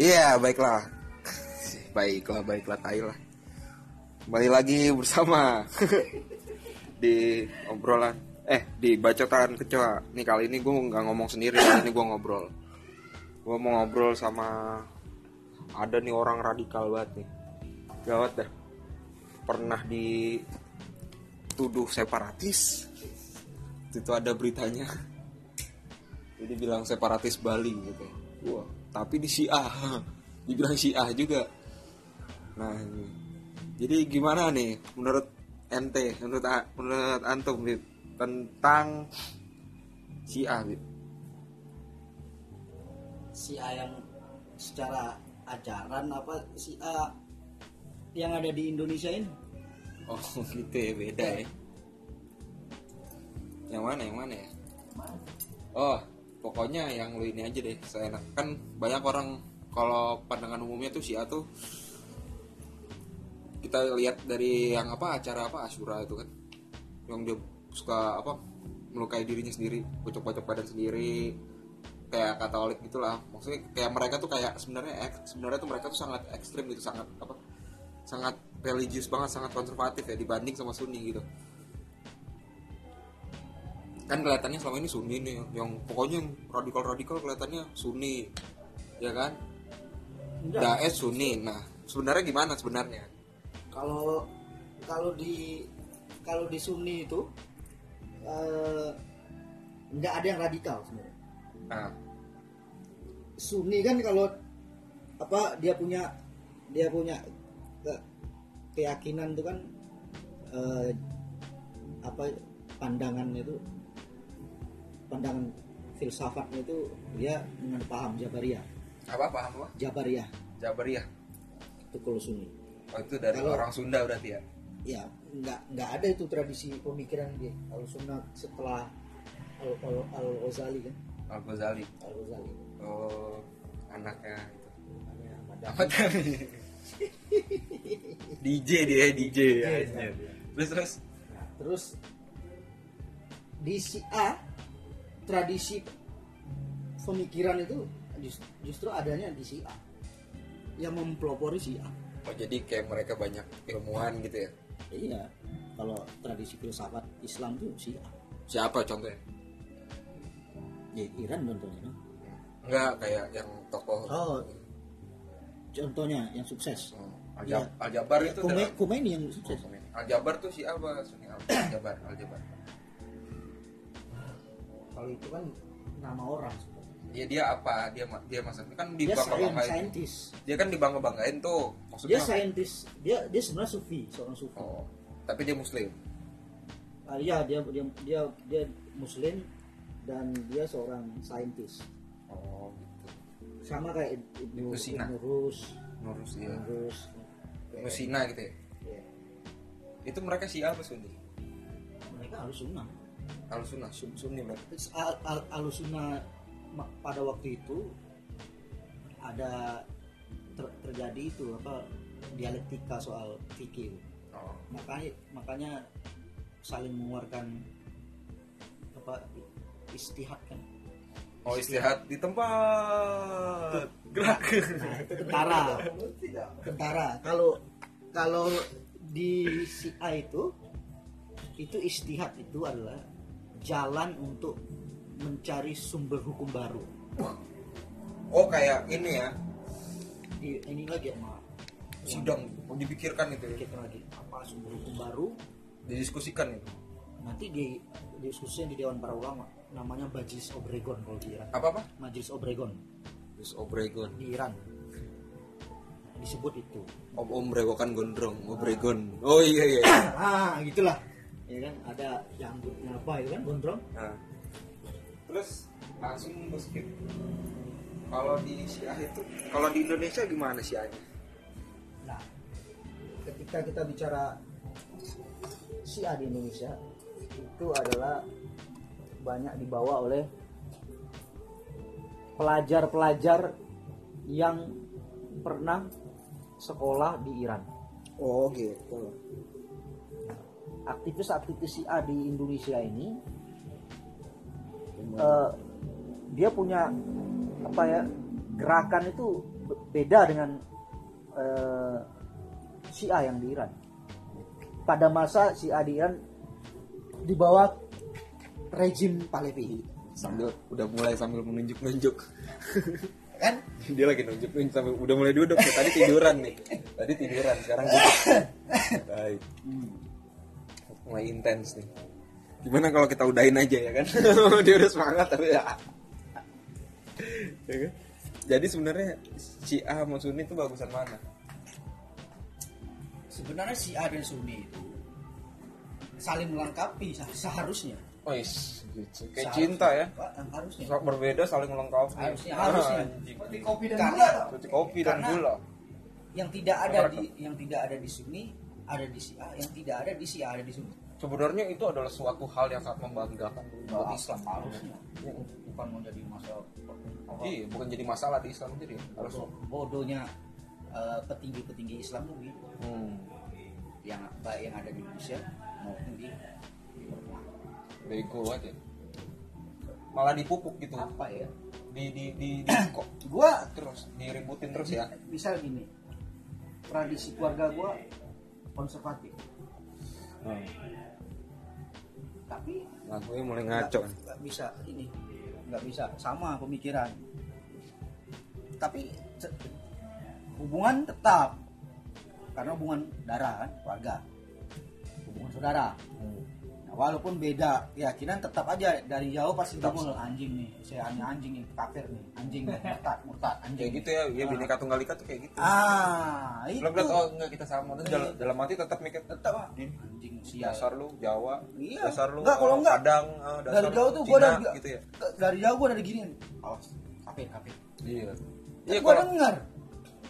Iya, baiklah. Baiklah, baiklah, tai lah. Kembali lagi bersama di obrolan eh di bacotan kecoa. Nih kali ini gue nggak ngomong sendiri, kali ini gue ngobrol. Gue mau ngobrol sama ada nih orang radikal banget nih. Gawat dah. Pernah dituduh separatis. Itu ada beritanya. Jadi bilang separatis Bali gitu. Wah, tapi di Syiah. Dibilang Syiah juga. Nah, ini. jadi gimana nih menurut ente, menurut menurut antum Bib, tentang Syiah, Bib? si A yang secara ajaran apa si A yang ada di Indonesia ini Oh, gitu ya, beda ya. Yang mana, yang mana ya? Oh, pokoknya yang lu ini aja deh. Saya enak. Kan banyak orang kalau pandangan umumnya tuh Syiah tuh kita lihat dari yang apa acara apa Asyura itu kan. Yang dia suka apa melukai dirinya sendiri, bocok-bocok badan sendiri kayak katolik gitulah. Maksudnya kayak mereka tuh kayak sebenarnya ek- sebenarnya tuh mereka tuh sangat ekstrim gitu, sangat apa? Sangat religius banget, sangat konservatif ya dibanding sama Sunni gitu kan kelihatannya selama ini Sunni nih yang pokoknya yang radikal-radikal kelihatannya Sunni ya kan? Enggak. Daesh Sunni. Nah sebenarnya gimana sebenarnya? Kalau kalau di kalau di Sunni itu eh, nggak ada yang radikal sebenarnya. Nah Sunni kan kalau apa dia punya dia punya ke- keyakinan itu kan eh, apa pandangan itu pandangan filsafatnya itu dia dengan paham Jabariyah. Apa paham apa? Jabariyah. Jabariyah. Itu kalau Sunni. Oh itu dari Kalau- orang Sunda berarti ya? Ya nggak nggak ada itu tradisi pemikiran dia. Kalau Sunnah setelah al al al Ghazali kan? Al Ghazali al Ghazali oh anaknya itu. Ahmad tadi DJ dia DJ ya Iya, terus terus? Nah, terus di si A tradisi pemikiran itu jus- justru adanya di si A yang mempelopori si A. oh jadi kayak mereka banyak ilmuwan gitu ya Iya, kalau tradisi filsafat Islam tuh si A. siapa contohnya Ya, Iran contohnya. enggak kayak yang tokoh Oh, contohnya yang sukses. Oh, Al-Jab- Al-Jabar itu Kume, Khomeini yang sukses. Al-Jabar tuh si apa? Sunni Al- Al-Jabar, Al-Jabar. Kalau itu kan nama orang. sebenarnya. Dia dia apa? Dia dia maksudnya kan Dia dibangga sains, banggain. Dia kan dibangga banggain tuh. Dia Maksudnya saintis. Dia dia sebenarnya sufi, seorang sufi. Oh, tapi dia muslim. Ah, iya, dia dia dia dia muslim dan dia seorang saintis. Oh, gitu. Sama kayak Ibnu Ibnu Sina. Ibnu Rus, Nurus dia. Ibnu Rus. Musina gitu ya. Ya, Itu mereka siapa Sunni? mereka harus sunnah. Al Sunnah, Sun- Sunni mereka. Terus al, al, alusuna pada waktu itu ada ter- terjadi itu apa dialektika soal fikih Oh. makanya makanya saling mengeluarkan apa istihad kan Oh, istirahat di tempat. Gerak. nah itu tentara tentara kalau kalau di si A itu itu istihad itu adalah jalan untuk mencari sumber hukum baru Oh, kayak ini ya. I- ini lagi sama Sidang oh, dipikirkan itu ya. kita lagi apa sumber hukum baru Didiskusikan itu. nanti di diskusinya di Dewan Para Ulama namanya Majlis Obregon kalau di Iran Apa apa? Majlis Obregon Terus Obregon. di Iran disebut itu Om Om brewokan gondrong, Obregon. Oh iya iya. ah gitulah ya kan ada yang apa itu kan gondrong Nah, terus langsung gue skip. Kalau di Syiah itu, kalau di Indonesia gimana Syiahnya? nah ketika kita bicara Syiah di Indonesia itu adalah banyak dibawa oleh pelajar-pelajar yang pernah sekolah di Iran. Oh gitu. Aktivis-aktivis Syiah di Indonesia ini eh, dia punya apa ya gerakan itu be- beda dengan eh, Syiah yang di Iran. Pada masa Syiah di Iran di bawah rejim Pahlavi. sambil udah mulai sambil menunjuk-nunjuk. Kan? dia lagi nunjuk-nunjuk sambil udah mulai duduk tadi tiduran nih. Tadi tiduran sekarang duduk. Baik mulai intens nih gimana kalau kita udahin aja ya kan dia udah semangat tapi ya Ya kan? jadi sebenarnya si A sama Sunni itu bagusan mana Sebenarnya Syiah dan Sunni itu saling melengkapi seharusnya. oh is gitu. kayak Seharusnya. cinta ya Pak, harusnya. Berbeda saling melengkapi Harusnya, harusnya. Anjing. kopi dan gula. Seperti kopi dan gula Yang tidak ada di yang tidak ada di Sunni ada di Syiah, yang tidak ada di Syiah ada di Sunni. sebenarnya itu adalah suatu hal yang sangat membanggakan buat Islam harusnya. Bukan mau jadi masalah Iya, bukan jadi masalah di Islam jadi harus. bodohnya eh, petinggi-petinggi Islam tuh gitu. Hmm, yang baik yang ada di Indonesia maupun di bego aja. Malah dipupuk gitu. apa ya Di di di, di kok gua terus diributin terus ya. bisa gini tradisi keluarga gua konservatif Hmm. tapi gue mulai ngaco. nggak nggak bisa ini nggak bisa sama pemikiran tapi hubungan tetap karena hubungan darah kan keluarga hubungan saudara Hmm. Nah, walaupun beda keyakinan tetap aja dari jauh pasti ngomong anjing nih saya anjing nih kafir nih anjing nih murtad Kayak gitu ya, ya bineka tunggal ika tuh kayak gitu. ah itu Lo bilang oh enggak kita sama. Terus dalam, dalam hati tetap mikir tetap ah, anjing sia dasar lu Jawa, Iya. dasar lu Enggak, kalau eh, enggak. Padang, eh, dasar dari jauh tuh gua Cina, dari gitu ya. dari jauh gua dari gini. Awas kafir kafir Iya. Iya, Iya kalau dengar.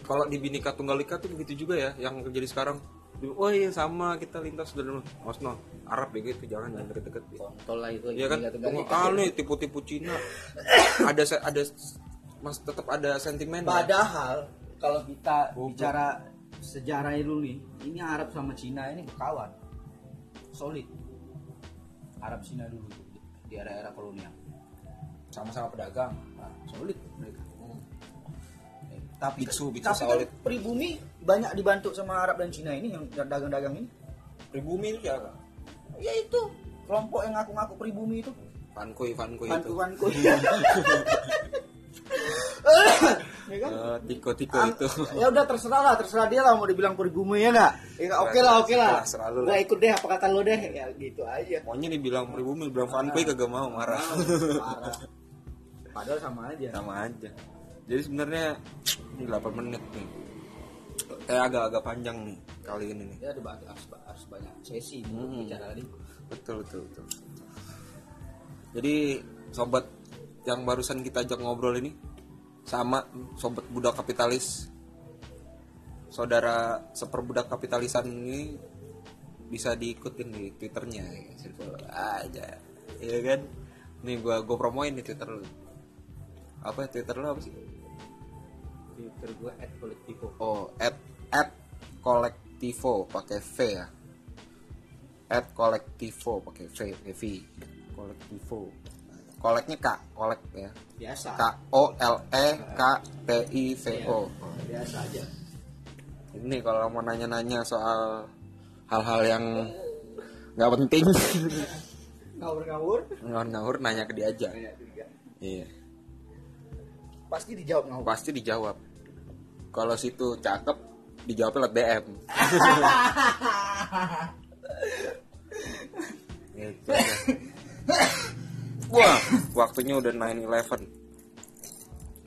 kalau di Bhinneka Tunggal Ika tuh begitu juga ya yang terjadi sekarang. Oh iya sama kita lintas dari Osno Arab begitu jangan jangan deket-deket. Kontol lah itu Iya kan? Tunggu kali tipu-tipu Cina. Ada ada mas tetap ada sentimen ya? padahal kalau kita Goblok. bicara sejarahnya dulu nih ini Arab sama Cina ini berkawan solid. Arab Cina dulu di era-era kolonial. Sama-sama pedagang. Nah, solid mereka. Hmm. Eh, tapi Biksu, biksu tapi kan solid. pribumi banyak dibantu sama Arab dan Cina ini yang dagang-dagang ini? Pribumi itu siapa? Ya itu kelompok yang ngaku-ngaku pribumi itu. Fankoy Fankoy itu. Bantu-bantu ya kan? Eh, tiko-tiko Ah, itu. ya udah terserah lah terserah dia lah mau dibilang pribumi ya nggak? Ya, oke lah oke lah. Terserah lu gua lah. ikut deh apa kata lo deh? Ya gitu aja. Maunya dibilang pribumi bilang Fankoy kagak mau marah. Parah. padahal sama aja. Sama aja. Jadi sebenarnya ini 8 menit nih. Kayak agak-agak panjang nih kali ini nih. Ya ada harus, harus banyak sesi Hmm. bicara tadi. Betul betul betul. Jadi sobat yang barusan kita ajak ngobrol ini sama sobat budak kapitalis. Saudara seperbudak kapitalisan ini bisa diikutin di twitternya simple aja. Ya kan? Nih gua gua promoin di twitter lu. Apa ya, twitter lu apa sih? Twitter gue at kolektivo. Oh, at at kolektivo pakai V ya. At kolektivo pakai V, pakai V. Kolektivo. Koleknya K, kolek ya. biasa K O L E K T I V O. biasa aja Ini kalau mau nanya-nanya soal hal-hal yang nggak penting, ngawur-ngawur ngawur nanya ke dia aja. Iya, pasti dijawab ngawur pasti dijawab. Kalau situ cakep, dijawabnya lewat DM. Gitu. Wah, waktunya udah 9-11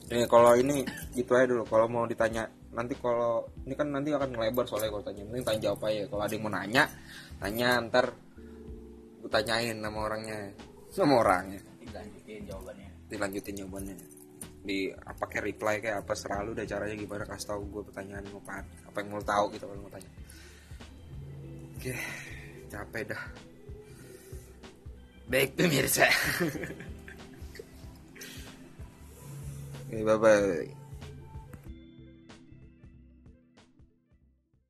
Nih kalau ini gitu aja dulu. Kalau mau ditanya Nanti kalau Ini kan nanti akan ngelebar soalnya kalau tanya. Mending tanya jawab aja. Kalau ada yang mau nanya Tanya ntar Gue tanyain sama orangnya. Sama orangnya. Dilanjutin jawabannya. Dilanjutin jawabannya. Di apa kayak reply kayak apa selalu udah caranya gimana kasih tahu gue pertanyaan mau apa apa yang mau tahu gitu kalau mau tanya. Oke capek dah oke bye bye